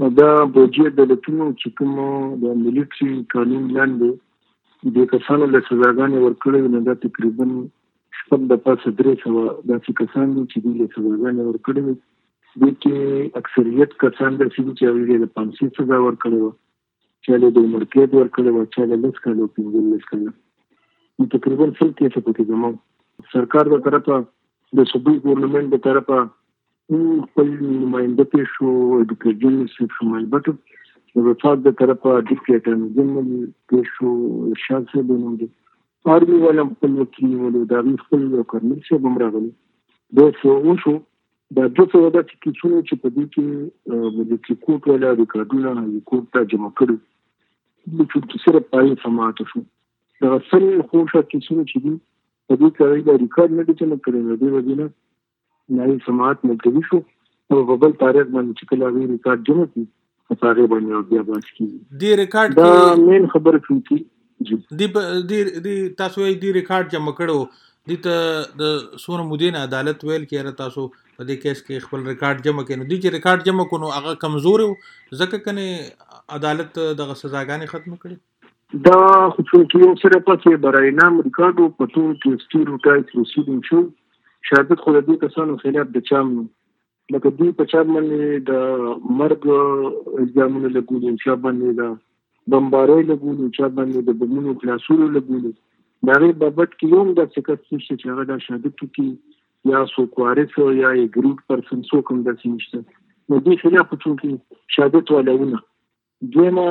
نو دا بوجې دولتونو چې کوم د ملټري قانون لاندې د کسانو له سزاګانې ورکړې وي نو دا تقریبا شپږ د پاسه درې سوه داسې کسان دي چې دوی له سزاګانې ورکړې وي دې کې اکثریت کسان داسې دي چې هغوی د پانسي سزا ورکړې وه چا له د عمر قید ورکړې وه چا له لس کاله او پنځلس کاله نو تقریبا سل کیسه پکې زموږ سرکار د طرفه د صوبې ګورنمنټ د طرفه او خپل نماینده پې شو ډاکټر جنرال سیف شمال بټو د وفاق د طرفه ډیپټي اټارني جنرال پې شو ارشاد صاحب نوم دی آرمي والا خپل وکیل نیولو د هغوی خپل یو کرنل صاحب هم راغلی دی څه وشو دا دوه سوه داسې کیسونه چې په دې کې ملکي کوټ والا ریکارډونه هایي کورټ ته جمع کړي د چورکي سره پای سماعت شو دغه سل خوشه کیسونه چې دي په دې کې هغوی دا ریکارډ نه دی جمع کړی نو دې وجې نه نهایي سماعت ملتوي شو او په بل تاریخ باندې چې کله هغوی ریکارډ جمع کړي نو په هغې باندې او بیا بحث کېږي دې ریکارډ کې دا مین خبره کوي چې دی دی دی تاسو یې دی ریکارډ جمع کړو دی ته د سونه مودین عدالت ویل کېره تاسو په دې کیس کې خپل ریکارډ جمع کینو دی چې ریکارډ جمع کونو هغه کمزور ځکه کنه عدالت دغه سزاګانې ختم کړي دا خو څوک یو سره پکې برای نام ریکارډو په ټول کې سټیرو ټایپ رسیدو شو شهادت خو د دې کسانو خلاف د چام نو لکه دوی په چا باندې د مرګ الزامونه لګولي چا باندې د بمبارۍ لګولي چا باندې د بمونو خلاصولو لګولي د هغې بابت کې یو هم داسې کس نشته چې هغه دا شهادت وکړي یا څوک وارث یا یې ګریډ پرسن څوک هم داسې نشته نو دې خلاف چونکې شهادت والونه دویمه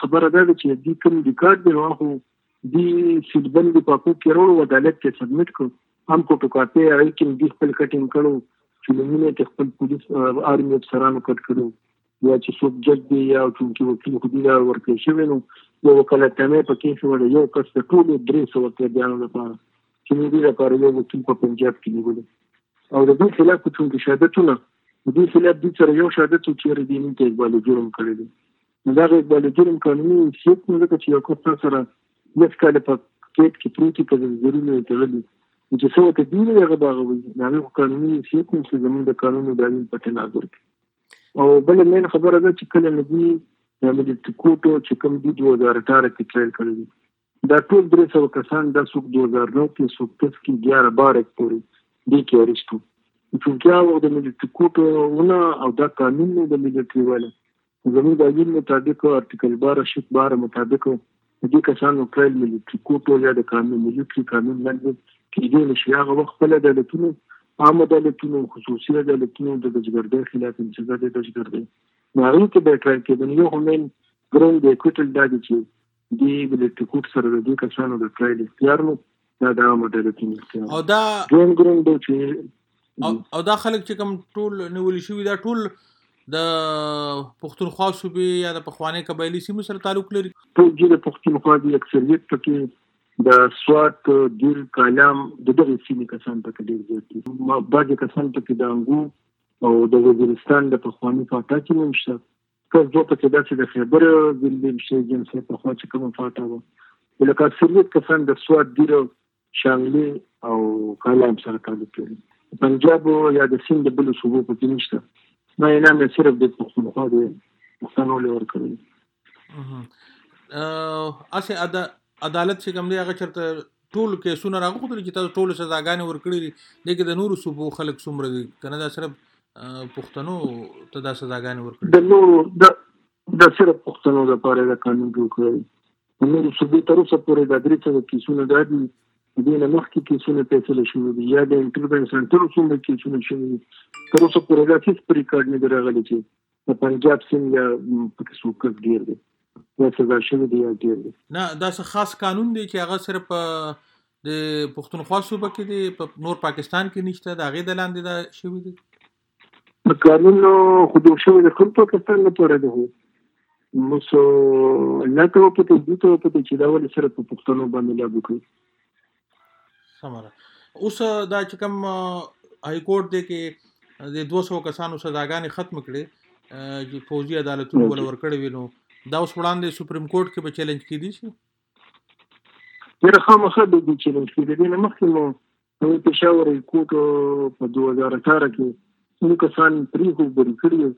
خبره دا ده چې دی کوم ریکارډ دی واخو دی سیلبن دی پاکو کې وروړو عدالت ته سبمیټ کړو هم فوټو کاپي هغه کې دی خپل کټینګ کړو فلمونه ته خپل پولیس آرمي افسرانو کټ کړو یا چې څوک جج دی یا چونکی وکیل خو دی دا ورکړی شوی نو یو وکالتنامه په کیس وړه یو کس د ټولو درې سوه قیدیانو لپاره جمهوري لپاره یو وکیل په پنجاب کې نیولی او د دې خلاف په چونکې شهادتونه د دې خلاف دې سره یو شهادت و چې دې نن ته اقبال جرم کړی دی نو دا اقبال جرم قانوني حیثیت نه ځکه چې یو کس تاسو سره لس کاله په کیټ کې پروتي په زنځیرونو یې تړلي چې څه ورته دي نه هغه باغوي د هغه قانوني حیثیت نه چې زمونږ د قانون د دلیل په تناظر کې او بل مین خبره ده چې کله ندی د ملي کوټو چې کوم دي 2018 کې ټرایل کړی دا ټول درې سوه کسان دا سوک دو هزار نو کې سوک تس کې ګیاره بار ایک پورې دې کې اریسټ وو چونکه هغه وخت د ملټري کوټ ونه او دا قانون نه د ملټري والا زموږ د ایون مطابق ارتیکل باره شیک باره مطابق دې کسانو ټرایل ملټري کوټ یا د قانون ملټري قانون لاندې کېدې نشي هغه وخت خپل عدالتونو عام عدالتونو خصوصي عدالتونو د دزګردۍ خلاف انسزا د دزګردۍ نو هغې کې به ټرایل کېدل یو خو مین ګرونګ د اکوټل دا دی چې دي د ټکوټ سره د دې کسانو د تلایل اختیار نو دا د عام عدالت اختیار او دا ګرین ګرین دی چې او دا خلک چې کوم ټول نیول شوی دا ټول د پښتونخوا صوبې یا د پخوانې قبایلی سیمو سره تعلق لري ټول دي د پښتونخوا دی اکثریت پکې د سوات دیر کلام د دغه سیمې کسان پکې ډیر زیات دي بعضې کسان پکې د انګو او د وزیرستان د پخواني فاټا کې هم شته کس دو پکې داسې د خیبر ویلیم شي جن سره په خوا چې کوم فاټا و ولکه اکثریت کسان د سوات دیر شانګلی او کالام سره تعلق لري پنجاب یا د سیند د بل صوبو پکې نشته ما یې نام صرف د پښتونخوا دی پښتنو لور کړی اسه عدالت چې کوم دی هغه چرته ټول کیسونه راغوښتل چې تاسو ټول سزاګانې ورکړي دي دې کې د نورو صوبو خلک څومره دي کنه دا صرف پښتنو ته دا سزاګانې ورکړي د نورو د د صرف پښتنو لپاره دا قانون جوړ کړی نورو صوبو تر اوسه پورې د درې څو کیسونه دا دي دې نه مخکې کیسونه فیصله شوې دي یا د انټرنیټ سنټر څومره کیسونه شوې دي تر اوسه پورې دا هیڅ پریکارډ نه دی راغلی چې د پنجاب سیند یا پکې سوکس ډیر دی یا سزا شوی دی یا ډیر دی نه دا څه خاص قانون دی چې هغه صرف د پښتونخوا صوبه کې دی په نور پاکستان کې نشته دا غي د لاندې دا شوی دی قانون خو د شوی د خپل پاکستان لپاره دی نو څو لکه په دې ته په چې دا ول سره په پښتنو باندې لاګو کوي سمره اوس دا چې کوم های کورټ دی کې د 200 کسانو سزاګانې ختم کړي چې فوجي عدالتونو ول ورکړې وینو دا اوس وړاندې سپریم کورټ کې به چیلنج کیدی شي یره خامخا به دي چیلنج کیدی نه مخکې نو په پېښور کورټ په 2018 کې نو کسان پریخو بری کړی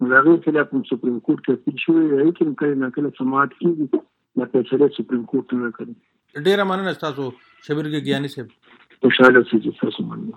د هغې خلاف هم سپریم کورټ کې اپیل شوی دی چې کله ناکله سماعت کیږي دا فیصله سپریم کورټ نه ده کړې. ډیره مننه ستاسو شبیر ګګیانی صاحب. خوشحاله اوسې تاسو مننه.